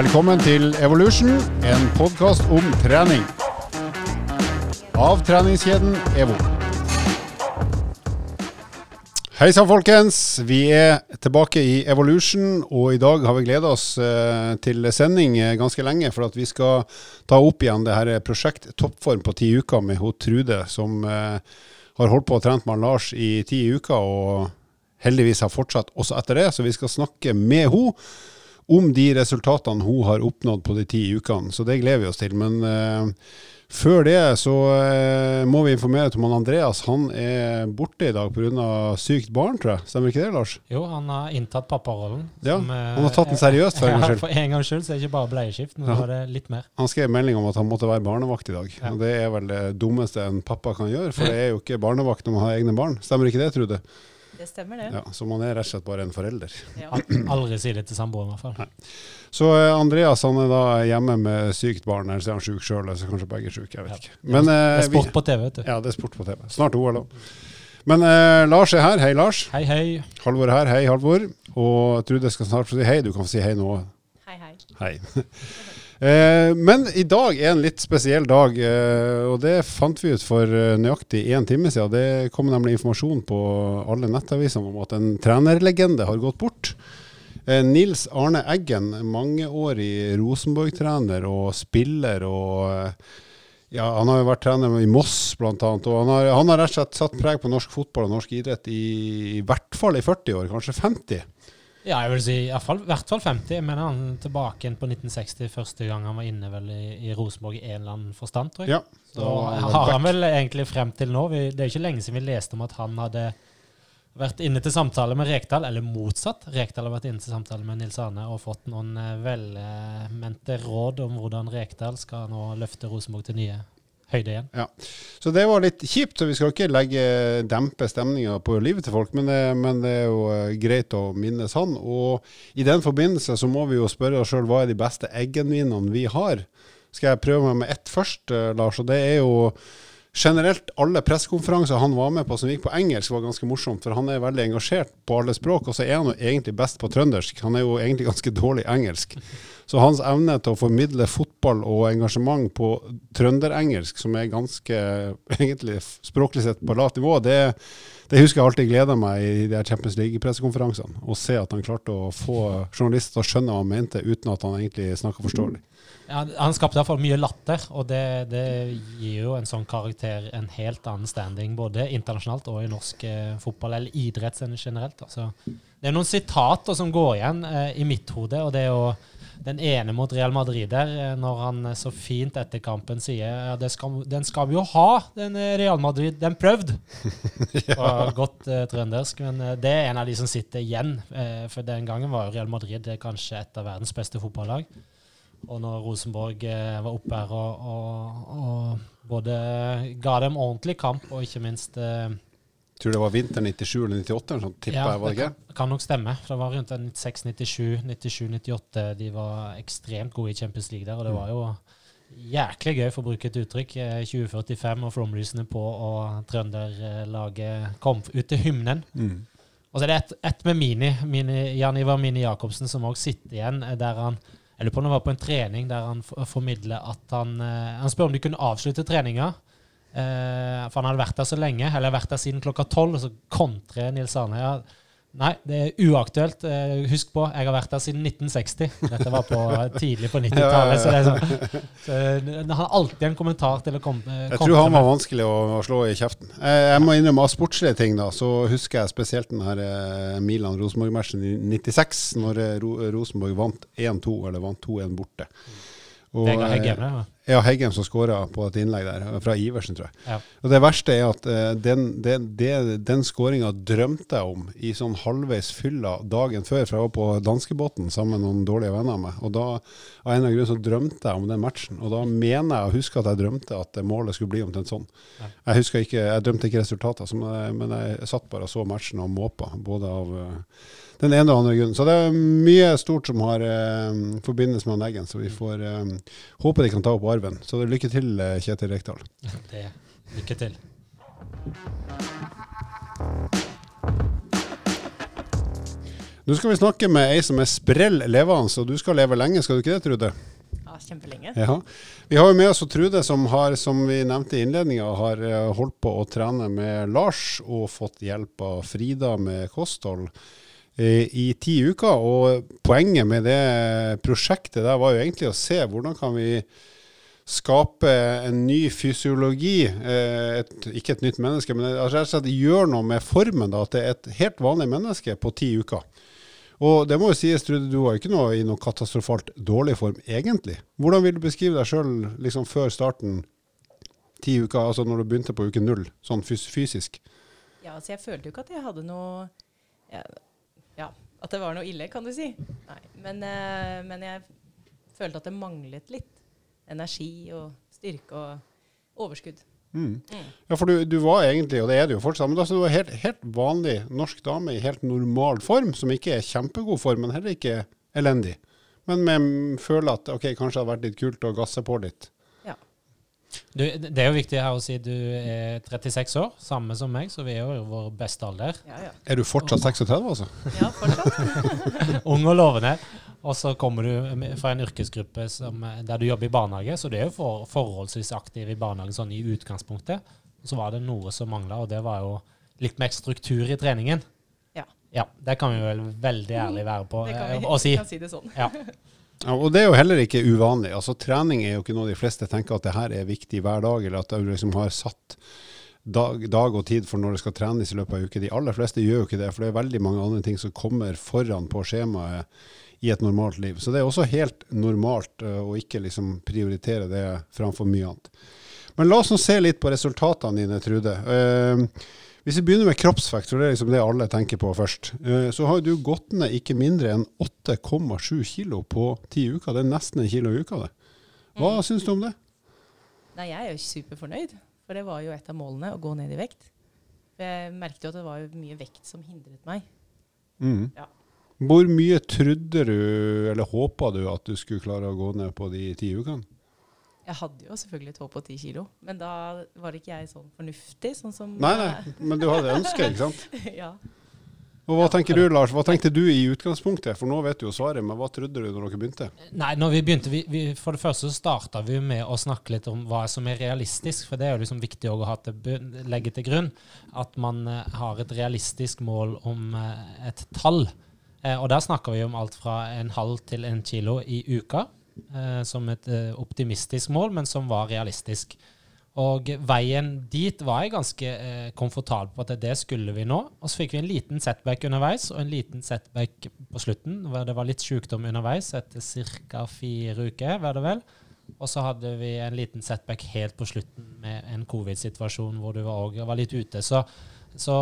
Velkommen til Evolution, en podkast om trening. Av treningskjeden EVO. Hei sann, folkens. Vi er tilbake i Evolution, og i dag har vi gleda oss eh, til sending eh, ganske lenge. For at vi skal ta opp igjen det her prosjekt Toppform på ti uker med hun Trude, som eh, har holdt på og trent med Lars i ti uker, og heldigvis har fortsatt også etter det. Så vi skal snakke med henne om de resultatene hun har oppnådd på de ti ukene. Så det gleder vi oss til. Men uh, før det så uh, må vi informere om Andreas. Han er borte i dag pga. sykt barn, tror jeg. Stemmer ikke det, Lars? Jo, han har inntatt papparollen. Ja, som, han har tatt den seriøst for en gangs skyld. Ja, for en gangs skyld så er det ikke bare bleieskift, nå ja. var det litt mer. Han skrev melding om at han måtte være barnevakt i dag. Ja. Og det er vel det dummeste en pappa kan gjøre, for det er jo ikke barnevakt når man har egne barn. Stemmer ikke det, Trude? Det stemmer, det. Ja, så man er rett og slett bare en forelder. Ja. Aldri si det til samboeren, i hvert fall. Nei. Så uh, Andreas han er da hjemme med sykt barn, eller så er han syk sjøl, eller så kanskje begge er syke. Jeg vet ja. ikke. Men, uh, det er sport på TV, vet du. Ja, det er sport på TV. Snart OL òg. Men uh, Lars er her. Hei, Lars. Hei, hei. Halvor er her. Hei, Halvor. Og Trude skal snart få si hei. Du kan få si hei nå. Hei, hei. Hei. Eh, men i dag er en litt spesiell dag, eh, og det fant vi ut for eh, nøyaktig én time siden. Det kom nemlig informasjon på alle nettavisene om at en trenerlegende har gått bort. Nils Arne Eggen, mangeårig Rosenborg-trener og spiller. og ja, Han har jo vært trener i Moss bl.a. Og han har, han har, rett og slett satt preg på norsk fotball og norsk idrett i, i hvert fall i 40 år, kanskje 50. Ja, jeg vil si i hvert fall 50. Jeg mener han tilbake inn på 1960, første gang han var inne vel i, i Rosenborg i en eller annen forstand, tror jeg. Ja, så har han vel egentlig frem til nå vi, Det er ikke lenge siden vi leste om at han hadde vært inne til samtale med Rekdal, eller motsatt. Rekdal har vært inne til samtale med Nils Arne og fått noen eh, velmente råd om hvordan Rekdal skal nå løfte Rosenborg til nye høyde igjen. Ja. Så det var litt kjipt, så vi skal ikke legge, dempe stemninga på livet til folk, men det, men det, er jo eh, greit å minnes han. Og i den forbindelse så må vi jo spørre oss sjøl hva er de beste eggenvinene vi har. Skal jeg prøve meg med ett først, eh, Lars? Og det er jo generelt alle pressekonferanser han var med på som gikk på engelsk, var ganske morsomt. For han er veldig engasjert på alle språk, og så er han jo egentlig best på trøndersk. Han er jo egentlig ganske dårlig engelsk. Så hans evne til å formidle fotball og engasjement på trønderengelsk, som er ganske egentlig språklig sett på lavt nivå, det, det husker jeg alltid gleda meg i de Champions League-pressekonferansene. Å se at han klarte å få journalister til å skjønne hva han mente, uten at han egentlig snakka forståelig. Ja, han skapte iallfall mye latter, og det, det, gir jo en sånn karakter en helt annen standing, både internasjonalt og i norsk eh, fotball, eller idrett generelt. Altså. Det er noen sitater som går igjen eh, i mitt hode, og det er jo den ene mot Real Madrid der, eh, når han eh, så fint etter kampen sier ja, skal, den skal vi jo ha, den eh, Real Madrid. Den prøvd! ja. Godt eh, trøndersk, men det er en av de som sitter igjen. For den gangen var jo Real Madrid kanskje et av verdens beste fotballag. Og når Rosenborg eh, var oppe her og, og, og, både ga dem ordentlig kamp og ikke minst eh, Tror det var vinter 97 eller 98, sånn tipper ja, jeg, var det ikke? Kan, kan nok stemme. For det var rundt 96, 97, 97, 98. De var ekstremt gode i Champions League der, og det var jo jæklig gøy, for å bruke et uttrykk. 2045 eh, og flomlysene på, og trønderlaget kom ut til hymnen. Mm. Og så er det ett et med Mini, Mini Jan Ivar Mini Jacobsen, som òg sitter igjen, der han jeg lurer på det var på en trening der han formidler at han eh, Han spør om de kunne avslutte treninga. Eh, for han hadde vært der så lenge, eller vært der siden klokka tolv, og så kontrer Nils Arne. Ja, Nei, det er uaktuelt. Eh, husk på, jeg har vært der siden 1960. Dette var på, tidlig på 90-tallet. Så, sånn, så han har alltid en kommentar til å komme Jeg tror han var vanskelig å, å slå i kjeften. Jeg, jeg må innrømme av sportslige ting, da, så husker jeg spesielt den her eh, Milan-Rosenborg-matchen i 96, når Rosenborg vant 1-2, eller vant 2-1 borte. Og, Vegard Heggem, ja. Ja, Heggem som skåra på et innlegg der, fra Iversen, tror jeg. Ja. Og Det verste er at uh, den, den, den, den skåringa drømte jeg om i sånn halvveis fylla dagen før, for jeg var på danskebåten sammen med noen dårlige venner av meg. Og da av en eller annen grunn så drømte jeg om den matchen. Og da mener jeg å huske at jeg drømte at målet skulle bli omtrent sånn. Ja. Jeg husker ikke, jeg drømte ikke resultater, men jeg satt bare og så matchen og måpa, både av uh, den ene og andre grunnen. Så det er mye stort som har eh, forbindelse med Eggen, så vi får eh, håpe de kan ta opp arven. Så lykke til, eh, Kjetil Rekdal. Det, lykke til. Nå skal vi snakke med ei som er sprell levende, og du skal leve lenge, skal du ikke det, Trude? Ja, kjempelenge. Ja. Vi har jo med oss Trude, som har, som vi nevnte i innledninga, har eh, holdt på å trene med Lars og fått hjelp av Frida med kosthold i ti uker. Og poenget med det prosjektet der var jo egentlig å se hvordan kan vi skape en ny fysiologi. Eh, et, ikke et nytt menneske, men rett og slett gjøre noe med formen. Da, at det er et helt vanlig menneske på ti uker. Og det må jo sies, Trude, du var ikke noe i noe katastrofalt dårlig form, egentlig. Hvordan vil du beskrive deg sjøl liksom før starten, ti uker, altså når du begynte på uke null, sånn fys fysisk? Ja, altså jeg følte jo ikke at jeg hadde noe ja, at det var noe ille, kan du si. Nei, men, eh, men jeg følte at det manglet litt energi og styrke og overskudd. Mm. Mm. Ja, for du, du, var egentlig, og det er du jo fortsatt, men altså, du var helt, helt vanlig norsk dame i helt normal form, som ikke er kjempegod form, men heller ikke elendig. Men vi føler at ok, kanskje det hadde vært litt kult å gasse på litt. Du, det er jo viktig her å si du er 36 år, samme som meg, så vi er jo i vår beste alder. Ja, ja. Er du fortsatt 36, altså? ja fortsatt. Ung og lovende. Og så kommer du fra en yrkesgruppe som, der du jobber i barnehage, så du er jo for, forholdsvis aktiv i barnehagen sånn i utgangspunktet. Så var det noe som mangla, og det var jo litt mer struktur i treningen. Ja. Ja, Det kan vi vel veldig ærlig være på Det kan eh, vi å si. kan si det sånn. Ja. Ja, og det er jo heller ikke uvanlig. Altså Trening er jo ikke noe de fleste tenker at det her er viktig hver dag, eller at du liksom har satt dag, dag og tid for når det skal trenes i løpet av en. De aller fleste gjør jo ikke det, for det er veldig mange andre ting som kommer foran på skjemaet i et normalt liv. Så det er også helt normalt uh, å ikke liksom prioritere det framfor mye annet. Men la oss nå se litt på resultatene dine, Trude. Uh, hvis vi begynner med kroppsvekt, for det er liksom det alle tenker på først, uh, så har du gått ned ikke mindre enn 8,7 kilo på ti uker. Det er nesten en kilo i uka, det. Hva Mm. syns du om det? Nei, jeg er jo superfornøyd, for det var jo et av målene, å gå ned i vekt. For jeg merket jo at det var mye vekt som hindret meg. Mm. Ja. Hvor mye trodde du, eller håpa du, at du skulle klare å gå ned på de ti ukene? Jeg hadde jo selvfølgelig et håp på ti kilo, men da var ikke jeg sånn fornuftig, sånn som Nei, nei, men du hadde ønsket, ikke sant? ja. Og hva tenker du, Lars? Hva tenkte du i utgangspunktet? For nå vet du jo svaret, men hva trodde du når dere begynte? Nei, når vi begynte, vi, vi, For det første så starta vi med å snakke litt om hva som er realistisk. For det er jo liksom viktig å ha til, legge til grunn at man eh, har et realistisk mål om eh, et tall. Eh, og der snakker vi om alt fra en halv til en kilo i uka. Eh, som et eh, optimistisk mål, men som var realistisk. Og veien dit var jeg ganske eh, komfortabel på at det skulle vi nå. Og så fikk vi en liten setback underveis, og en liten setback på slutten. hvor Det var litt sykdom underveis etter ca. fire uker, var det vel. Og så hadde vi en liten setback helt på slutten med en covid-situasjon hvor du var, var litt ute. Så, så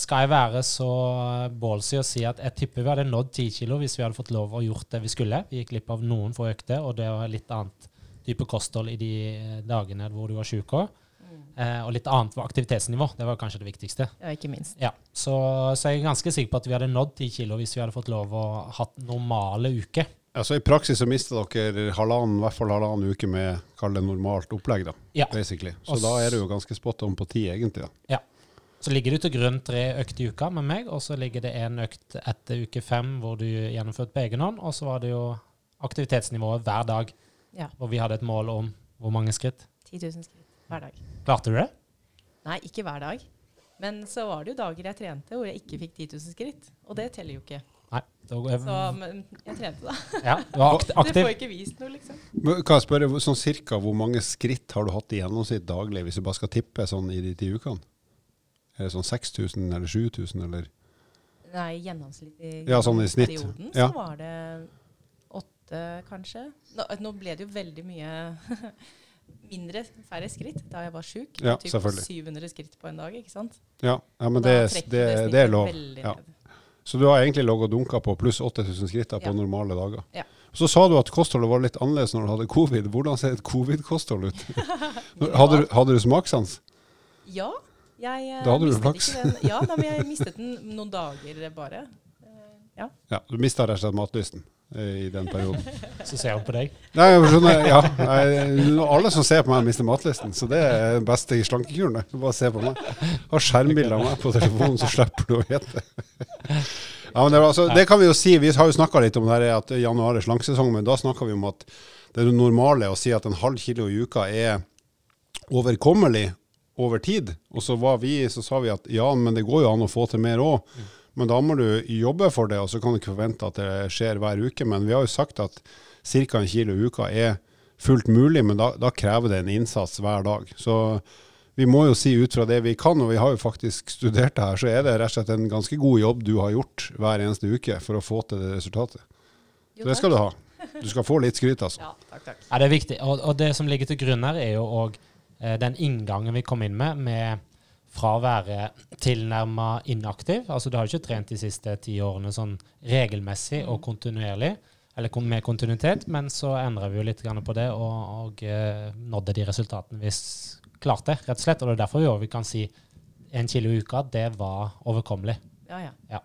skal jeg være så ballsy og si at jeg tipper vi hadde nådd 10 kilo hvis vi hadde fått lov å gjort det vi skulle. Vi gikk glipp av noen få økter, og det var litt annet type kosthold i de eh, dagene hvor du var sjuk òg. Mm. Eh, og litt annet var aktivitetsnivå. Det var kanskje det viktigste. ja, ikke minst. Ja, så, så jeg er ganske sikker på at vi hadde nådd 10 kilo hvis vi hadde fått lov å hatt normale uker. Altså I praksis så mister dere halvannen, i hvert fall halvannen uke med kall det normalt opplegg, da. Ja. Basically. Så Også, da er det jo ganske spot on på ti, egentlig. da. Så ligger det til grunn tre økter i uka med meg, og så ligger det en økt etter uke fem hvor du gjennomførte på egen hånd, og så var det jo aktivitetsnivået hver dag, Ja. hvor vi hadde et mål om hvor mange skritt. 10 000 skritt hver dag. Klarte du det? Nei, ikke hver dag. Men så var det jo dager jeg trente hvor jeg ikke fikk 10 000 skritt. Og det teller jo ikke. Nei. Da, Så men jeg trente, da. ja, du var akt Du får ikke vist noe, liksom. Men Kan jeg spørre, sånn cirka hvor mange skritt har du hatt i gjennomsnitt daglig, hvis du bare skal tippe sånn i de ti ukene? Er det sånn 6000 eller 7000, eller? Nei, gjennomsnittlig i Ja, sånn i snitt. perioden Ja. så var det åtte, kanskje. Nå, nå ble det jo veldig mye mindre, færre skritt da jeg var sjuk. Ja, Typ selvfølgelig. 700 skritt på en dag, ikke sant? Ja, ja men det, det, det er lov. Ja. Så du har egentlig ligget og dunka på pluss 8000 skritt på normale dager. Ja. Så sa du at kostholdet var litt annerledes når du hadde covid. Hvordan ser et covid-kosthold ut? Hadde du, hadde du smakssans? Ja. Jeg eh, Da hadde du flaks. Den. Ja, nei, men jeg mistet den noen dager bare. Eh, Ja. Ja, du mista rett og slett matlysten eh, i den perioden. Så ser han på deg. Nei, jeg skjønner, ja. Jeg, alle som ser på meg, mister matlysten. Så det er den beste slankekuren. Bare se på meg. Har skjermbilde av meg på telefonen, så slipper du å gjette. Ja, men det, altså, det kan vi jo si. Vi har jo snakka litt om det her, at januar er slanksesong, men da snakka vi om at det er det normale å si at en halv kilo i uka er overkommelig over tid. Og så, var vi, så sa vi at ja, men det går jo an å få til mer òg. Men da må du jobbe for det, og så kan du ikke forvente at det skjer hver uke. Men vi har jo sagt at ca. en kilo i uka er fullt mulig, men da, da, krever det en innsats hver dag. Så vi må jo si ut fra det vi kan, og vi har jo faktisk studert det her, så er det rett og slett en ganske god jobb du har gjort hver eneste uke for å få til det resultatet. Jo, så det skal du ha. Du skal få litt skryt, altså. Ja, takk, takk. Ja, det er viktig. Og, og det som ligger til grunn her, er jo òg eh, den inngangen vi kom inn med, med fra å være tilnærma inaktiv. Altså du har jo ikke trent de siste ti årene sånn regelmessig og kontinuerlig, eller med kontinuitet, men så endra vi jo litt på det og, og uh, nådde de resultatene vi klarte, rett og slett. Og det er derfor vi, vi kan si en kilo i uka, det var overkommelig. Ja, ja. ja.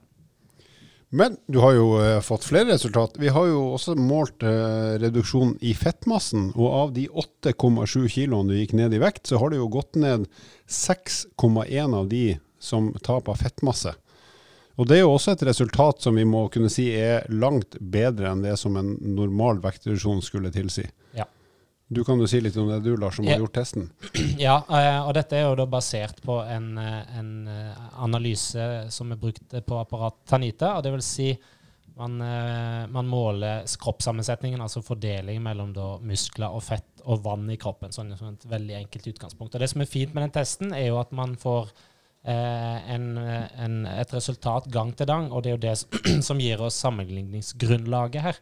Men du har jo uh, fått flere resultat. Vi har jo også målt uh, reduksjon i fettmassen. Og av de 8,7 kiloene du gikk ned i vekt, så har det jo gått ned 6,1 av de som tap av fettmasse. Og Det er jo også et resultat som vi må kunne si er langt bedre enn det som en normal vektreduksjon skulle tilsi. Ja. Du kan jo si litt om det, du Lars, som har gjort testen. Ja, eh, og dette er jo da basert på en, eh, en eh, analyse som er brukt på apparat Tanita. og det vil si man, man, måler kroppssammensetningen, altså fordeling mellom da, muskler og fett og vann i kroppen. Sånn som et veldig enkelt utgangspunkt. Og Det som er fint med den testen, er jo at man får eh, en, en, et resultat gang til gang. Og det er jo det som gir oss sammenligningsgrunnlaget her.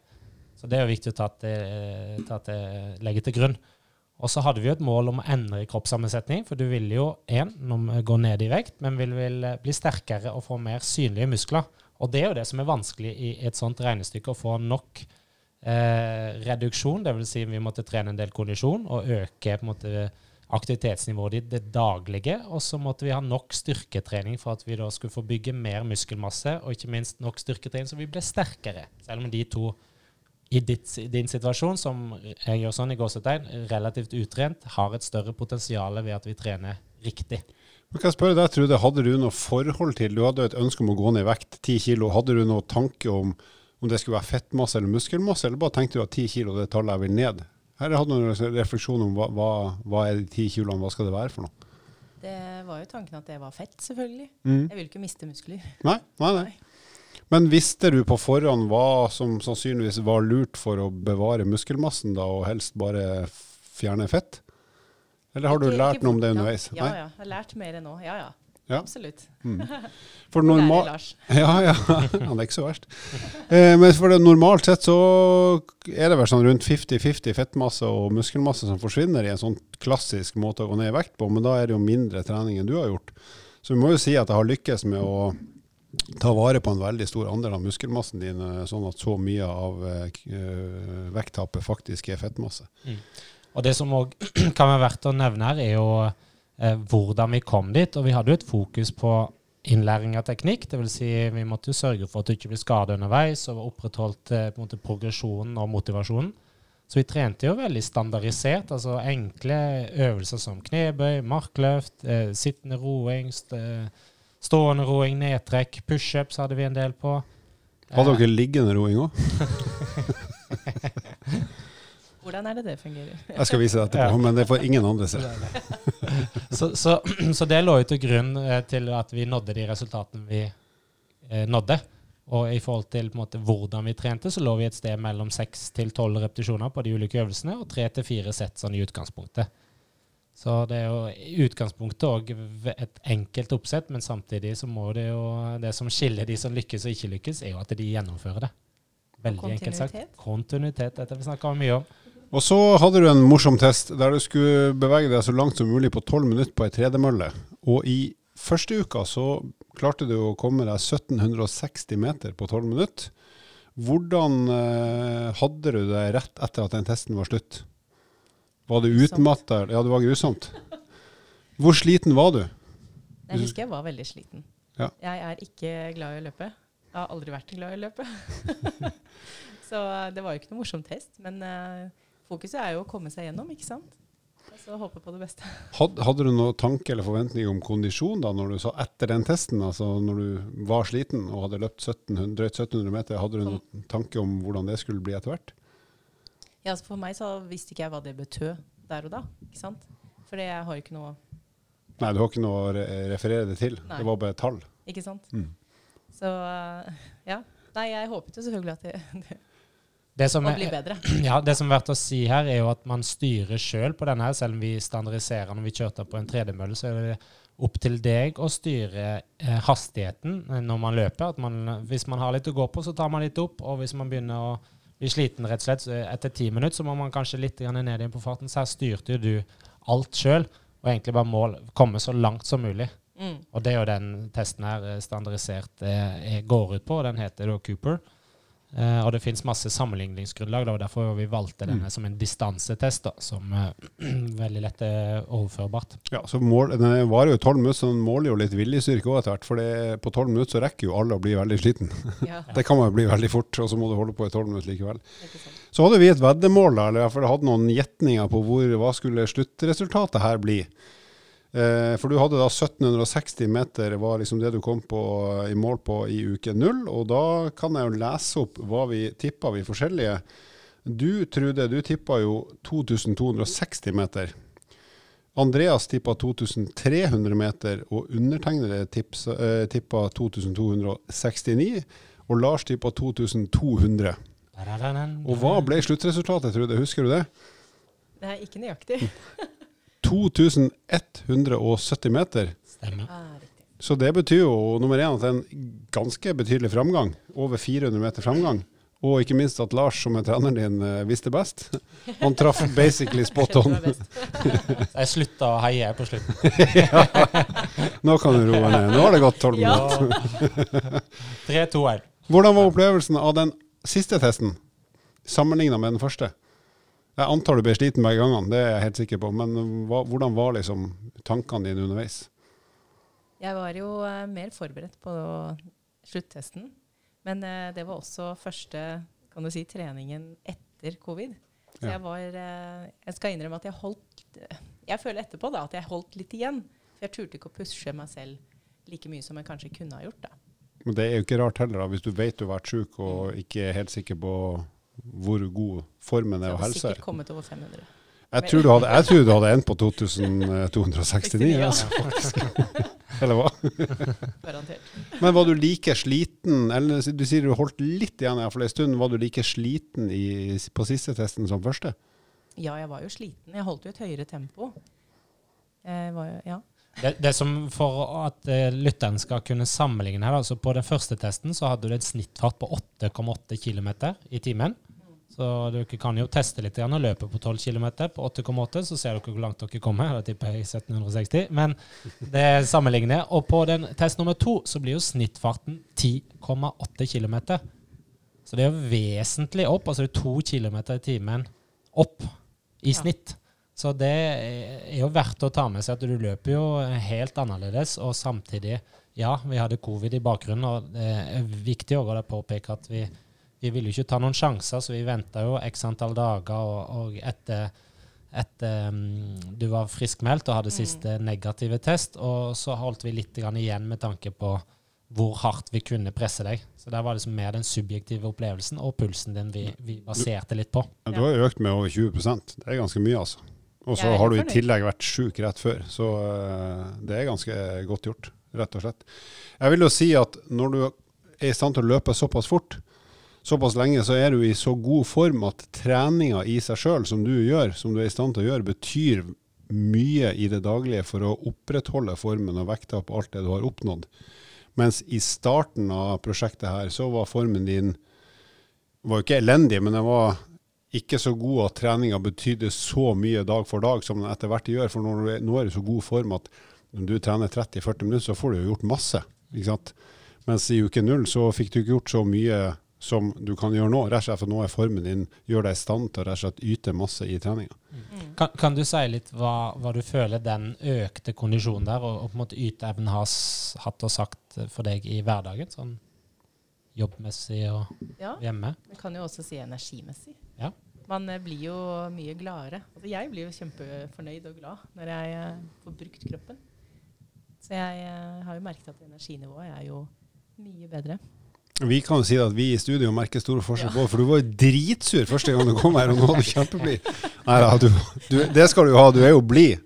Så det er jo viktig å ta til, ta til, legge til grunn. Og så hadde vi jo et mål om å endre kroppssammensetning, for du vil jo én, gå ned i vekt, men vil, vil bli sterkere og få mer synlige muskler. Og det er jo det som er vanskelig i et sånt regnestykke, å få nok eh, reduksjon. Dvs. Si vi måtte trene en del kondisjon og øke på en måte aktivitetsnivået ditt det daglige. Og så måtte vi ha nok styrketrening for at vi da skulle få bygge mer muskelmasse, og ikke minst nok styrketrening så vi ble sterkere. Selv om de to i ditt, din situasjon, som jeg gjør sånn i gåsetegn, relativt utrent, har et større potensial ved at vi trener riktig. Men kan jeg spørre deg, Trude, Hadde du noe forhold til Du hadde et ønske om å gå ned i vekt, 10 kilo. Hadde du noen tanke om om det skulle være fettmasse eller muskelmasse, eller bare tenkte du at 10 kilo det tallet jeg vil ned? Her hadde du noen refleksjon om hva, hva, hva er de 10 kiloene, hva skal det være for noe? Det var jo tanken at det var fett, selvfølgelig. Mm. Jeg vil ikke miste muskler. Nei, nei, nei. nei. Men visste du på forhånd hva som sannsynligvis var lurt for å bevare muskelmassen, da, og helst bare fjerne fett? Eller har du lært noe om det underveis? Ja, ja. Jeg har lært mer enn nå. Ja, ja. ja. Absolutt. Mm. For normal... Ja, ja. Han er ikke så verst. Eh, men for det, normalt sett så er det vel sånn rundt 50-50 fettmasse og muskelmasse som forsvinner i en sånn klassisk måte å gå ned i vekt på, men da er det jo mindre trening enn du har gjort. Så vi må jo si at jeg har lykkes med å ta vare på en veldig stor andel av muskelmassen din, eh, sånn at så mye av uh, vekttapet faktisk er fettmasse. Mm. Og Det som òg kan være verdt å nevne her, er jo uh, hvordan vi kom dit. Og vi hadde jo et fokus på innlæring av teknikk. Dvs. Si vi måtte jo sørge for at du ikke ble skadet underveis, og opprettholdt uh, på en måte, progresjonen og motivasjonen. Så vi trente jo veldig standardisert. altså Enkle øvelser som knebøy, markløft, sittende roing. Uh, Stående roing, nedtrekk, pushups hadde vi en del på. Hadde dere liggende roing òg? Hvordan er det det fungerer? Jeg skal vise det etterpå, men det får ingen andre se. så, så, så, det lå jo til grunn eh, til at vi nådde de resultatene vi eh, nådde. Og i forhold til måte, hvordan vi trente, så lå vi et sted mellom 6 til 12 repetisjoner på de ulike øvelsene, og 3 til 4 sett sånn i utgangspunktet. Så det er jo i utgangspunktet òg et enkelt oppsett, men samtidig så må det jo Det som skiller de som lykkes og ikke lykkes, er jo at de gjennomfører det. Veldig enkelt sagt. Kontinuitet. Dette vi snakka mye om. Og så hadde du en morsom test der du skulle bevege deg så langt som mulig på 12 minutter på ei tredemølle. Og i første uka så klarte du å komme deg 1760 meter på 12 minutter. Hvordan eh, hadde du det rett etter at den testen var slutt? Var du utmatta? Ja, det var grusomt. Hvor sliten var du? Jeg husker jeg var veldig sliten. Ja. Jeg er ikke glad i å løpe. Jeg har aldri vært glad i å løpe. så det var jo ikke noe morsom test. Men uh, fokuset er jo å komme seg gjennom, ikke sant? Så håper på det beste. Hadde, hadde du noen tanke eller forventning om kondisjon da, når du sa etter den testen, altså når du var sliten og hadde løpt 1700, drøyt 1700 meter, hadde du noen tanke om hvordan det skulle bli etter hvert? Ja, For meg så visste ikke jeg hva det betød der og da. ikke sant? For jeg har jo ikke noe Nei, du har ikke noe å re referere det til. Nei. Det var bare tall. Ikke sant? Mm. Så eh, ja. Nei, jeg håpet jo selvfølgelig at det, Det som, det er, blir bedre. ja, det som er verdt å si her, er jo at man styrer sjøl på denne, her, selv om vi standardiserer når vi kjørte på en tredemølle. Så er det opp til deg å styre eh, hastigheten når man løper. At man, hvis man har litt å gå på, så tar man litt opp. Og hvis man begynner å bli sliten rett og slett, så etter ti minutter, så må man kanskje litt ned igjen på farten. Så her styrte jo du alt sjøl, og egentlig bare mål komme så langt som mulig. Mm. Og det er jo den testen her standardisert standardisert er, går ut på, og den heter da Cooper. Eh, og det fins masse sammenligningsgrunnlag, da, og derfor vi valgte denne som en distansetest, da, som eh, veldig lett er overførbart. Ja, så mål, Den varer jo 12 minutter, så den måler jo litt viljestyrke òg etter hvert. For på 12 minutter så rekker jo alle å bli veldig sliten. Ja, Det kan man jo bli veldig fort, og så må du holde på i 12 minutter likevel. Så hadde vi et veddemål, da, eller i hvert fall hadde noen gjetninger på hvor, hva skulle sluttresultatet her bli. Eh, for du hadde da 1760 meter var liksom det du kom på, i mål på i uke null. Og da kan jeg jo lese opp hva vi tippa, vi forskjellige. Du, Trude, du tippa jo 2260 meter. Andreas tippa 2300 meter, og undertegnede tips, eh, tippa 2269. Og Lars tippa 2200. Og hva ble sluttresultatet, Trude? Husker du det? Det er ikke nøyaktig. 2170 meter. Stemmer. Ah. Så det betyr jo nummer én at det er en ganske betydelig framgang. Over 400 meter framgang. Og ikke minst at Lars, som er treneren din, eh, visste best. Han traff basically spot on. Jeg slutta å heie på slutten. Nå kan du roe ned. Nå har det gått 12 Ja. minutter. 3-2-1. Hvordan var opplevelsen av den siste testen, sammenligna med den første? Jeg antar du ble sliten begge gangene, det er jeg helt sikker på. Men hva, hvordan var liksom tankene dine underveis? Jeg var jo eh, mer forberedt på sluttesten. Men eh, det var også første kan du si, treningen etter covid. Så Ja. jeg var eh, Jeg skal innrømme at jeg holdt Jeg føler etterpå da at jeg holdt litt igjen. For jeg turte ikke å pushe meg selv like mye som jeg kanskje kunne ha gjort. da. Men det er jo ikke rart heller, da, hvis du vet du har vært syk og ikke er helt sikker på hvor god formen er og hadde helsa hadde sikkert kommet over 500. Jeg tror du hadde, jeg tror du hadde endt på 2269, altså. Eller hva? Garantert. Men var du like sliten, eller du sier du holdt litt igjen i hvert en stund, var du like sliten i, på siste testen som første? Ja, jeg var jo sliten. Jeg holdt jo et høyere tempo. Jeg var jo, ja. Det, det som For at eh, lytteren skal kunne sammenligne her, altså på den første testen så hadde du en snittfart på 8,8 km i timen. Så dere kan jo teste litt igjen og løpe på 12 km på 8,8, så ser dere hvor langt dere kommer. Da tipper jeg 1760. Men det er sammenlignende. Og på den test nummer to så blir jo snittfarten 10,8 km. Så det er jo vesentlig opp. Altså det er to km i timen opp i snitt. Så det er jo verdt å ta med seg at du løper jo helt annerledes, og samtidig Ja, vi hadde covid i bakgrunnen, og det er viktig å påpeke at vi, vi ville jo ikke ta noen sjanser, så vi venta jo x antall dager, og, og etter, etter um, du var friskmeldt og hadde Mm. siste negative test, og så holdt vi litt grann igjen med tanke på hvor hardt vi kunne presse deg. Så der var det liksom mer den subjektive opplevelsen og pulsen din vi, vi baserte litt på. Du har økt med over 20% Det er ganske mye, altså. Og så har du i tillegg vært sjuk rett før, så eh, det er ganske godt gjort, rett og slett. Jeg vil jo si at når du er i stand til å løpe såpass fort, såpass lenge, så er du i så god form at treninga i seg sjøl, som du gjør, som du er i stand til å gjøre, betyr mye i det daglige for å opprettholde formen og vekta på alt det du har oppnådd. Mens i starten av prosjektet her, så var formen din var jo ikke elendig, men den var ikke så god at treninga betydde så mye dag for dag som den etter hvert gjør. For når du er, nå er du i så god form at når du trener 30-40 minutter, så får du jo gjort masse. ikke sant? Mens i uke null så fikk du ikke gjort så mye som du kan gjøre nå. Rett og slett for nå er formen din gjør deg i stand til å rett og slett yte masse i treninga. Mm. Kan, kan du si litt hva, hva du føler den økte kondisjonen der, og, og på en måte yteevnen har hatt og sagt for deg i hverdagen? Sånn jobbmessig og ja. hjemme? Vi kan jo også si energimessig. Ja. Man eh, blir jo mye gladere. Altså, jeg blir jo kjempefornøyd og glad når jeg eh, får brukt kroppen. Så jeg eh, har jo merket at energinivået er jo mye bedre. Vi kan jo si at vi i studio merker store forskjell på for du var jo dritsur første gang du kom her, og nå er du kjempeblid. Nei da, du, du, det skal du jo ha. Du er jo blid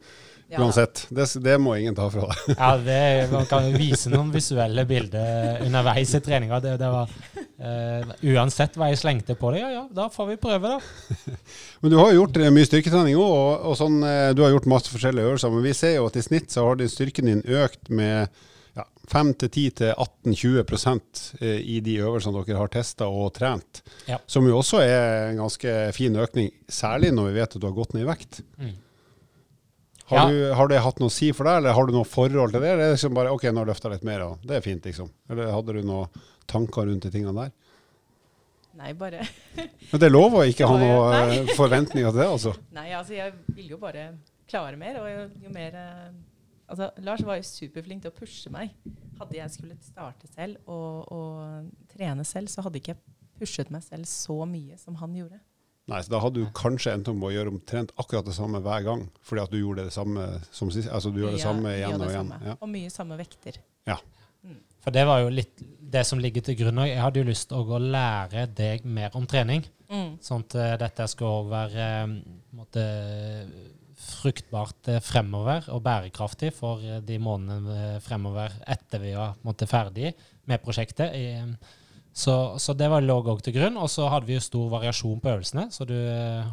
Ja, uansett. Det, det må ingen ta fra deg. Ja, det, Man kan jo vise noen visuelle bilder underveis i treninga. Det, det var, eh, uansett hva jeg slengte på det, ja ja, da får vi prøve, da. Men du har jo gjort eh, mye styrketrening òg, og, og sånn, eh, du har gjort masse forskjellige øvelser. Men vi ser jo at i snitt så har din styrken din økt med ja, 5-10-18-20 eh, i de øvelsene dere har testa og trent. Ja. Som jo også er en ganske fin økning, særlig når vi vet at du har gått ned i vekt. Mm. Har, Ja. du, har det hatt noe å si for deg, eller har du noe forhold til det? Eller er det liksom bare OK, nå har jeg litt mer, og det er fint, liksom? Eller hadde du noen tanker rundt de tingene der? Nei, bare Men det er lov å ikke ha noen eh, forventninger til det, altså. Nei, altså jeg ville jo bare klare mer, og jo, jo mer eh, Altså, Lars var jo superflink til å pushe meg. Hadde jeg skulle starte selv og, og trene selv, så hadde ikke jeg pushet meg selv så mye som han gjorde. Nei, så Da hadde du kanskje endt om å gjøre omtrent akkurat det samme hver gang, fordi at du gjorde det samme som sist. Altså du gjør det ja, samme igjen og igjen. samme. Ja. Og mye samme vekter. For det var jo litt det som ligger til grunn. òg. jeg hadde jo lyst til å lære deg mer om trening. Mm. Sånn at eh, dette skal være eh, måte, fruktbart eh, fremover og bærekraftig for de månedene fremover etter vi var måte, ferdig med prosjektet. Så, så det var lå òg til grunn. Og så hadde vi jo stor variasjon på øvelsene, så du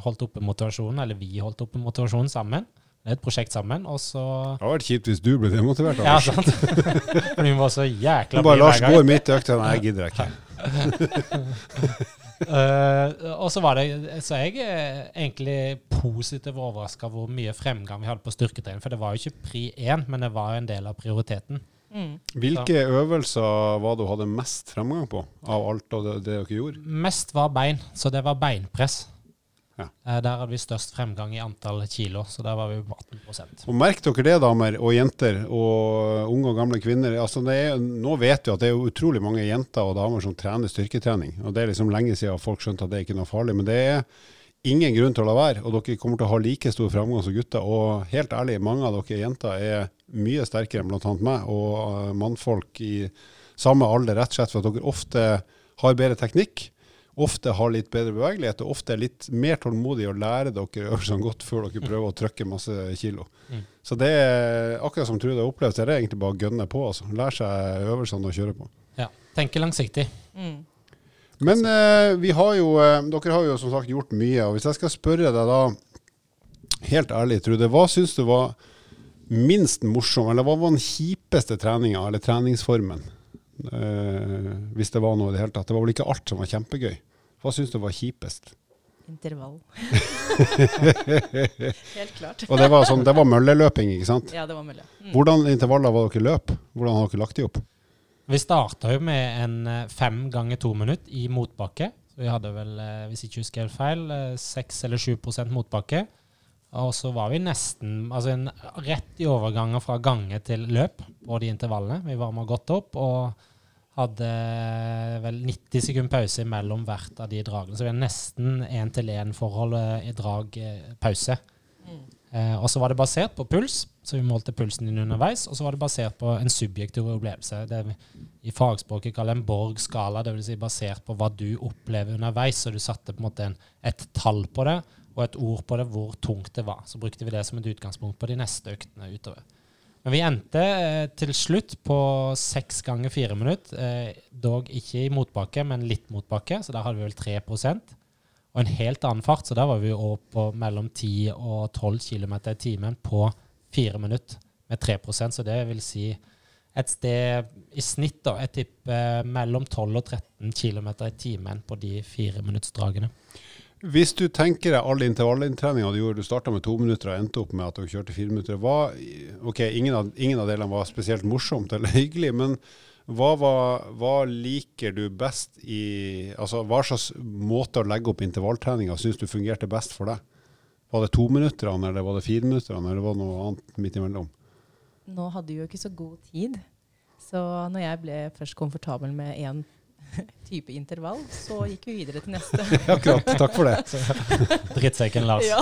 holdt oppe motivasjonen, eller vi holdt oppe motivasjonen sammen. Et prosjekt sammen, og så Det hadde vært kjipt hvis du ble demotivert. Ja, sant? For vi var så jækla bare Lars går midt i økta. Nei, jeg gidder ikke. uh, og så var det Så jeg er egentlig positivt overraska hvor mye fremgang vi hadde på styrketrening. For det var jo ikke pri én, men det var jo en del av prioriteten. Mm. Hvilke øvelser var det du hadde mest fremgang på av alt av det, det dere gjorde? Mest var bein, så det var beinpress. Ja. Eh, der hadde vi størst fremgang i antall kilo, så der var vi på 18 Og Merk dere det, damer og jenter, og unge og gamle kvinner. Altså det er, nå vet vi at det er utrolig mange jenter og damer som trener styrketrening. og Det er liksom lenge siden folk skjønte at det ikke er noe farlig. Men det er ingen grunn til å la være. Og dere kommer til å ha like stor fremgang som gutter. Og helt ærlig, mange av dere jenter er mye sterkere enn bl.a. meg og eh, mannfolk i samme alder, rett og slett for at dere ofte har bedre teknikk. Ofte har litt bedre bevegelighet og ofte er litt mer tålmodig å lære dere øvelsene godt før dere prøver å trykke masse kilo. Mm. Så det er akkurat som Trude har opplevd, så er det egentlig bare å gønne på. Altså. Lære seg øvelsene å kjøre på. Ja. Tenke langsiktig. Mm. Men eh, vi har jo, eh, dere har jo som sagt gjort mye. og Hvis jeg skal spørre deg da, helt ærlig, Trude, hva syns du var minst morsom, eller hva var den kjipeste treninga eller treningsformen? Eh, hvis det var noe i det hele tatt. Det var vel ikke alt som var kjempegøy. Hva syns du var kjipest? Intervall. Helt klart. Og det var, sånn, det var mølleløping, ikke sant? Ja, det var mølle. Mm. Hvordan intervaller var dere løp? Hvordan har dere lagt de opp? Vi starta jo med en eh, fem ganger to minutt i motbakke. Så vi hadde vel, eh, hvis ikke husker helt feil, seks eller sju prosent motbakke. Og så var vi nesten altså en, rett i overgangen fra gange til løp på de intervallene. Vi varma godt opp og hadde vel 90 sekunder pause mellom hvert av de dragene. Så vi har nesten én-til-én-forhold i drag-pause. Mm. Eh, og så var det basert på puls, så vi målte pulsen din underveis. Og så var det basert på en subjektiv opplevelse. Det vi i fagspråket kaller en Borg-skala, dvs. Si basert på hva du opplever underveis. Så du satte på en måte en, et tall på det, og et ord på det, hvor tungt det var. Så brukte vi det som et utgangspunkt på de neste øktene utover. Men vi endte eh, til slutt på seks ganger fire minutter. Eh, dog ikke i motbakke, men litt motbakke, så der hadde vi vel 3% Og en helt annen fart, så der var vi opp på mellom 10 og 12 km i timen på fire minutter med 3% så det vil si et sted i snitt, da, jeg tipper mellom 12 og 13 km i timen på de fireminuttsdragene. Hvis du tenker deg all intervalltreninga du gjorde, du starta med to minutter og endte opp med at du kjørte fire minutter. Hva, ok, ingen av, ingen av delene var spesielt morsomt eller hyggelig, men hva, var, hva liker du best i Altså, hva slags måte å legge opp intervalltreninga syns du fungerte best for deg? Var det tominutterne, eller var det fireminutterne, eller var det noe annet midt imellom? Nå hadde vi jo ikke så god tid, så når jeg ble først komfortabel med én type intervall, så gikk vi videre til neste. Akkurat. Takk for det. Drittsekken Lars. Ja.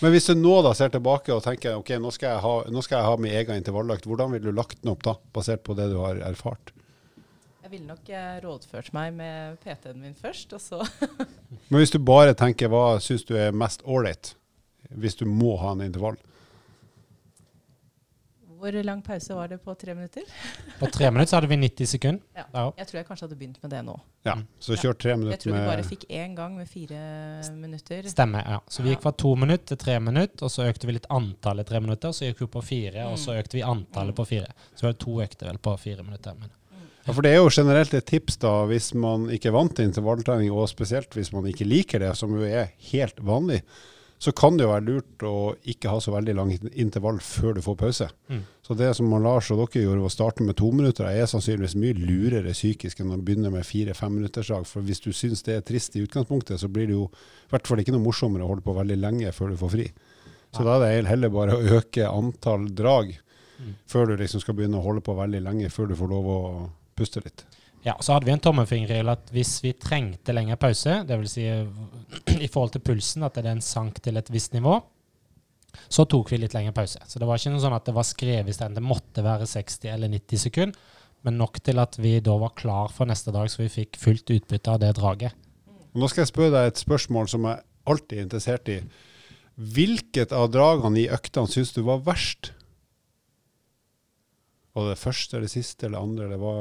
Men hvis du nå da ser tilbake og tenker ok, nå skal jeg ha, nå skal jeg ha min egen intervalløkt, hvordan ville du lagt den opp da, basert på det du har erfart? Jeg ville nok eh, rådført meg med PT-en min først, og så Men hvis du bare tenker hva syns du er mest ålreit, hvis du må ha en intervall? Hvor lang pause var det på tre minutter? På tre minutter så hadde vi 90 sekunder. Ja. Jeg tror jeg kanskje hadde begynt med det nå. Ja, så kjør tre Jeg tror vi bare fikk én gang med fire minutter. Stemmer. ja. Så vi gikk fra to minutter til tre minutter, og så økte vi litt antallet tre minutter. Så gikk vi på fire, og så økte vi antallet på fire. Så var det to økter vel på fire minutter. Men. Ja, for det er jo generelt et tips da, hvis man ikke er vant til intervalltrening, og spesielt hvis man ikke liker det, som jo er helt vanlig, så kan det jo være lurt å ikke ha så veldig lang intervall før du får pause. Mm. Så det som Lars og dere gjorde, å starte med to minutter, er sannsynligvis mye lurere psykisk enn å begynne med fire-fem minutters dag. For hvis du syns det er trist i utgangspunktet, så blir det jo i hvert fall ikke noe morsommere å holde på veldig lenge før du får fri. Så da er det heller bare å øke antall drag Mm. før du liksom skal begynne å holde på veldig lenge, før du får lov å puste litt. Ja, så hadde vi en tommelfingerregel at hvis vi trengte lengre pause, dvs. Si, i forhold til pulsen, at den sank til et visst nivå, så tok vi litt lengre pause. Så det var ikke noe sånn at det var skrevet i stedet det måtte være 60 eller 90 sekunder, men nok til at vi da var klar for neste dag, så vi fikk fullt utbytte av det draget. Nå skal jeg spørre deg et spørsmål som jeg alltid er interessert i. Hvilket av dragene i øktene syns du var verst? Var det første eller siste eller andre? Eller hva?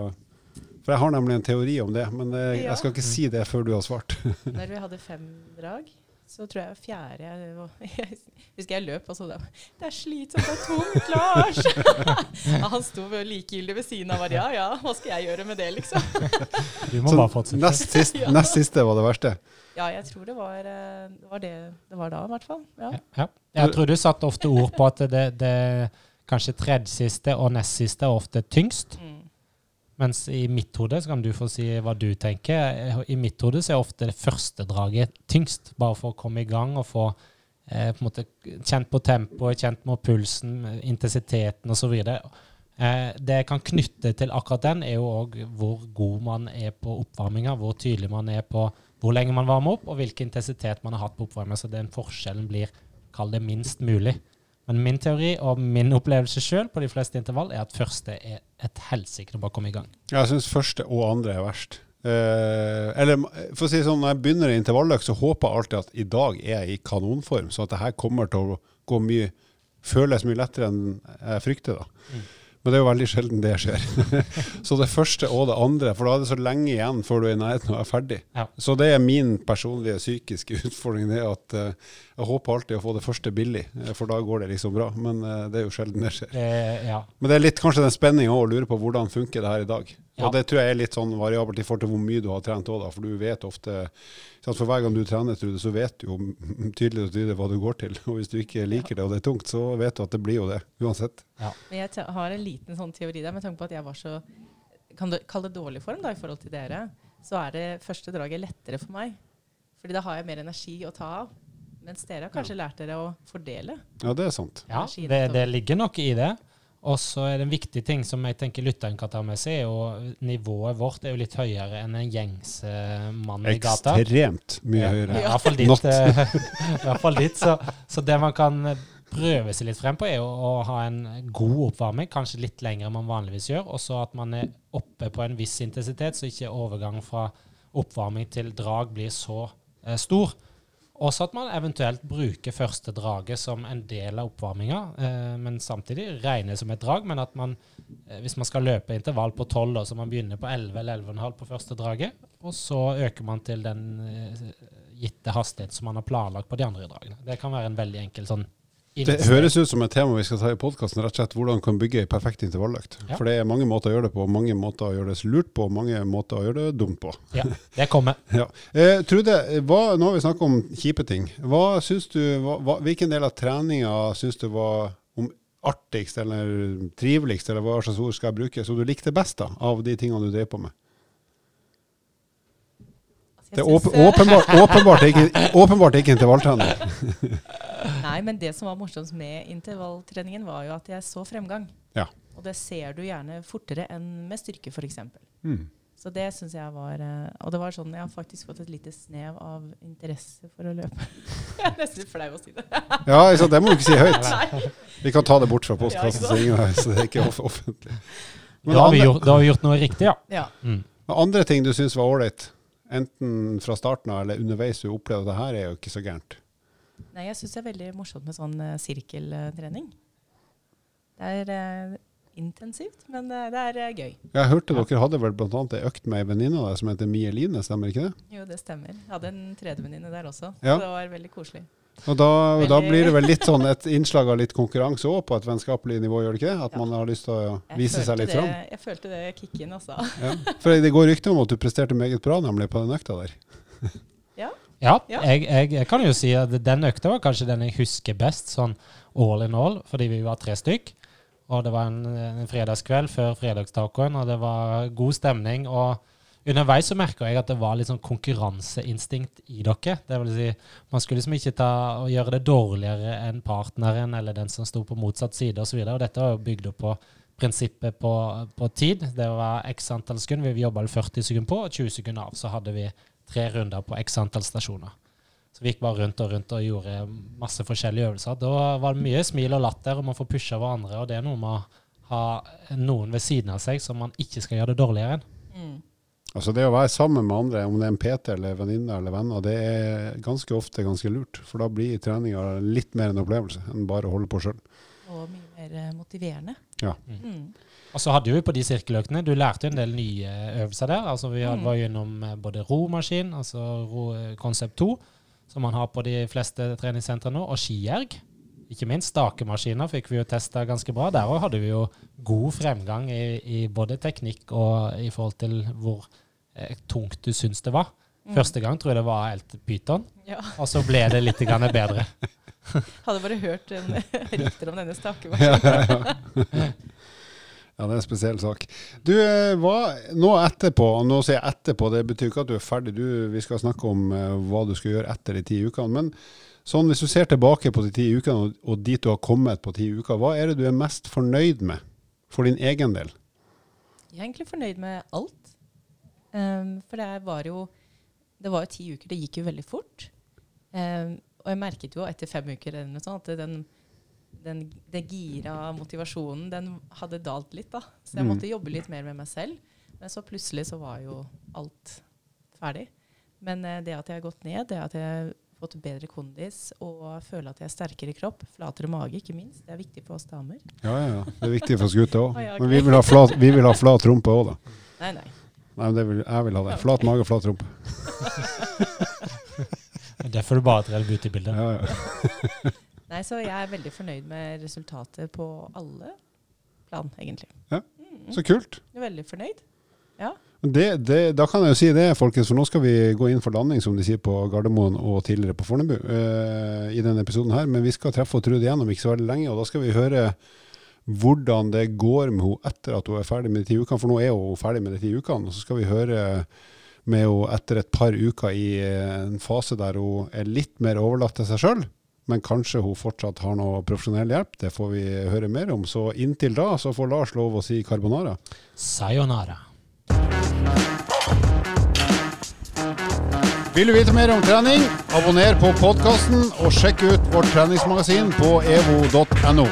For jeg har nemlig en teori om det, men jeg, Ja. jeg skal ikke si det før du har svart. Når vi hadde fem drag, så tror jeg fjerde jeg, jeg husker jeg løp og så det. Det er slitsomt, det er tungt, Lars! ja, han sto likegyldig ved siden av bare ja ja, hva skal jeg gjøre med det, liksom? Du må Så bare fortsette. nest, sist, Ja. nest siste var det verste. Ja, jeg tror det var eh, det var, det, det var da, i hvert fall. Ja. Ja, ja. Jeg tror du satte ofte ord på at det, det kanskje tredje siste og nest siste er ofte tyngst. Mm. Mens i mitt hode, så kan du få si hva du tenker, i mitt hode så er ofte det første draget tyngst. Bare for å komme i gang og få eh, på en måte kjent på tempoet, kjent på pulsen, intensiteten osv. Eh, det jeg kan knytte til akkurat den, er jo òg hvor god man er på oppvarminga, hvor tydelig man er på hvor lenge man varmer opp, og hvilken intensitet man har hatt på oppvarminga. Så den forskjellen blir, kall det, minst mulig. Men min teori og min opplevelse sjøl på de fleste intervall er at første er et helsike å bare komme i gang. Jeg syns første og andre er verst. Eh, eller for å si sånn, når jeg begynner i intervalløkt, så håper jeg alltid at i dag er jeg i kanonform, så at det her kommer til å gå mye føles mye lettere enn jeg frykter. da. Mm. Men det er jo veldig sjelden det skjer. så det første og det andre, for da er det så lenge igjen før du er i nærheten og er ferdig. Ja. Så det er min personlige psykiske utfordring, det at eh, jeg håper alltid å få det første billig, eh, for da går det liksom bra. Men eh, det er jo sjelden det skjer. Eh, ja. Men det er litt kanskje den spenninga å lure på hvordan funker det her i dag. Ja. Og det tror jeg er litt sånn variabelt i forhold til hvor mye du har trent òg, for du vet ofte sant, For hver gang du trener, Trude, så vet du jo tydelig og tydelig hva du går til. Og hvis du ikke liker det og det er tungt, så vet du at det blir jo det uansett. Men jeg har en liten sånn teori der med tanke på at jeg var så Kan du kalle det dårlig form da, i forhold til dere? Så er det første draget lettere for meg. Fordi da har jeg mer energi å ta av. Mens dere har kanskje lært dere å fordele. Ja, det er sant. ja det, det ligger nok i det. Og så er det en viktig ting som jeg tenker lytteren kan ta med seg, er jo nivået vårt er jo litt høyere enn en gjengs eh, mann i gata. Ekstremt mye Ja, høyere. I Ja. hvert fall ditt. Eh, i hvert fall ditt så, så det man kan eh, prøve seg litt frem på, er jo å ha en god oppvarming, kanskje litt lenger enn man vanligvis gjør, og så at man er oppe på en viss intensitet, så ikke overgang fra oppvarming til drag blir så eh, stor. Også at man eventuelt bruker første draget som en del av oppvarminga, eh, men samtidig regner som et drag. Men at man, eh, hvis man skal løpe intervall på 12, så man begynner på 11 eller 11,5 på første draget, og så øker man til den eh, gitte hastighet som man har planlagt på de andre dragene. Det kan være en veldig enkel sånn Det høres ut som et tema vi skal ta i podkasten, rett og slett hvordan kan bygge en perfekt intervalløkt. Ja. For det er mange måter å gjøre det på, mange måter å gjøre det lurt på, mange måter å gjøre det dumt på. Ja, det kommer. Ja. Eh, Trude, hva, nå har vi snakket om kjipe ting. Hva synes du, hva, hvilken del av treninga syns du var om artigst eller triveligst, eller hva slags ord skal jeg bruke, som du likte best da, av de tingene du drev på med? Altså, Det er åp eh, åpenbart, åpenbart, ikke, åpenbart ikke intervalltrening. Nei, men det som var morsomt med intervalltreningen, var jo at jeg så fremgang. Ja. Og det ser du gjerne fortere enn med styrke, f.eks. Mm. Så det syns jeg var eh, Og det var sånn jeg har faktisk fått et lite snev av interesse for å løpe. jeg er nesten flau å si det. Ja, så det må du ikke si høyt. Nei. Vi kan ta det bort fra postkassen, ja, så så det er ikke off offentlig. Men Da har, vi andre, gjort, da har vi gjort noe riktig, ja. Ja. Mm. andre ting du syns var ålreit, enten fra starten av eller underveis du opplevde at det her er jo ikke så gærent. Nei, jeg syns det er veldig morsomt med sånn eh, sirkeltrening. Det er eh, intensivt, men eh, det er eh, gøy. Jeg hørte dere hadde vel bl.a. ei økt med ei venninne av deg som heter Mie Line, stemmer ikke det? Jo, det stemmer. Jeg hadde en tredjevenninne der også. Ja. Så det var veldig koselig. Og da, da blir det vel litt sånn et innslag av litt konkurranse òg på et vennskapelig nivå, gjør det ikke det? At Ja. man har lyst til å vise seg litt det, fram? Jeg følte det kick inn, altså. Ja. For det går rykter om at du presterte meget bra nemlig på den økta der. Ja, Ja. Jeg, jeg, jeg kan jo si at den økta var kanskje den jeg husker best, sånn all in all, fordi vi var tre stykk. Og det var en, en fredagskveld før fredagstacoen, og det var god stemning. Og underveis så merka jeg at det var litt sånn konkurranseinstinkt i dere. Det vil si, man skulle liksom ikke ta og gjøre det dårligere enn partneren eller den som sto på motsatt side osv. Og, så og dette var jo bygd opp på prinsippet på, på tid. Det var x antall sekunder. Vi jobba 40 sekunder på og 20 sekunder av. Så hadde vi tre runder på x antall stasjoner. Så vi gikk bare rundt og rundt og gjorde masse forskjellige øvelser. Da var det mye smil og latter, og man får pusha hverandre. Og det er noe med å ha noen ved siden av seg som man ikke skal gjøre det dårligere enn. Mm. Altså Det å være sammen med andre, om det er en PT eller venninne eller venner, det er ganske ofte ganske lurt. For da blir treninga litt mer en opplevelse enn bare å holde på sjøl. Og mye mer eh, motiverende. Ja. Mm. Og så hadde vi på de sirkeløkene Du lærte jo en del nye øvelser der. Altså Vi hadde- Mm. var gjennom eh, både romaskin, altså ro, konsept 2, som man har på de fleste treningssentre nå, og skierg. Ikke minst stakemaskiner fikk vi jo testa ganske bra. Der òg hadde vi jo god fremgang i, i både teknikk og i forhold til hvor eh, tungt du syns det var. Mm. Første gang tror jeg det var helt pyton, Ja. og så ble det litt grann bedre. Hadde bare hørt en, rykter om denne stakemaskinen. ja, det er en spesiell sak. Du, eh, hva nå etterpå, og nå sier jeg etterpå, det betyr ikke at du er ferdig. Du, vi skal snakke om eh, hva du skal gjøre etter de ti ukene. Men sånn, hvis du ser tilbake på de ti ukene, og dit du har kommet på ti uker, hva er det du er mest fornøyd med for din egen del? Jeg er egentlig fornøyd med alt. Um, for det var jo Det var jo ti uker. Det gikk jo veldig fort. Um, og jeg merket jo etter fem uker eller noe sånt, at den, den, det gira motivasjonen den hadde dalt litt. da. Så jeg Mm. måtte jobbe litt mer med meg selv. Men så plutselig så var jo alt ferdig. Men eh, det at jeg har gått ned, det at jeg har fått bedre kondis og føler at jeg er sterkere i kropp, flatere mage ikke minst, det er viktig for oss damer. Ja, ja, ja. Det er viktig for oss gutter òg. Men vi vil ha flat, vi vil ha flat rumpe òg, da. Nei, nei. Nei, men det vil, jeg vil ha det. Flat mage, flat rumpe. Det får du bare et reelt beauty-bilde. Ja, ja. Nei, så jeg er veldig fornøyd med resultatet på alle plan, egentlig. Ja, Så kult. jeg er veldig fornøyd. Det, det, da kan jeg jo si det, folkens, for nå skal vi gå inn for landing, som de sier på Gardermoen og tidligere på Fornebu, eh, i denne episoden her. Men vi skal treffe Trude igjen om ikke så veldig lenge, og da skal vi høre hvordan det går med henne etter at hun er ferdig med de ti ukene. For nå er hun ferdig med de ti ukene. Og så skal vi høre med henne etter et par uker i en fase der hun er litt mer overlatt til seg sjøl. Men kanskje hun fortsatt har noe profesjonell hjelp. Det får vi høre mer om. Så inntil da så får Lars lov å si carbonara. Sayonara. Vil du vite mer om trening? Abonner på podkasten og sjekk ut vårt treningsmagasin på evo.no.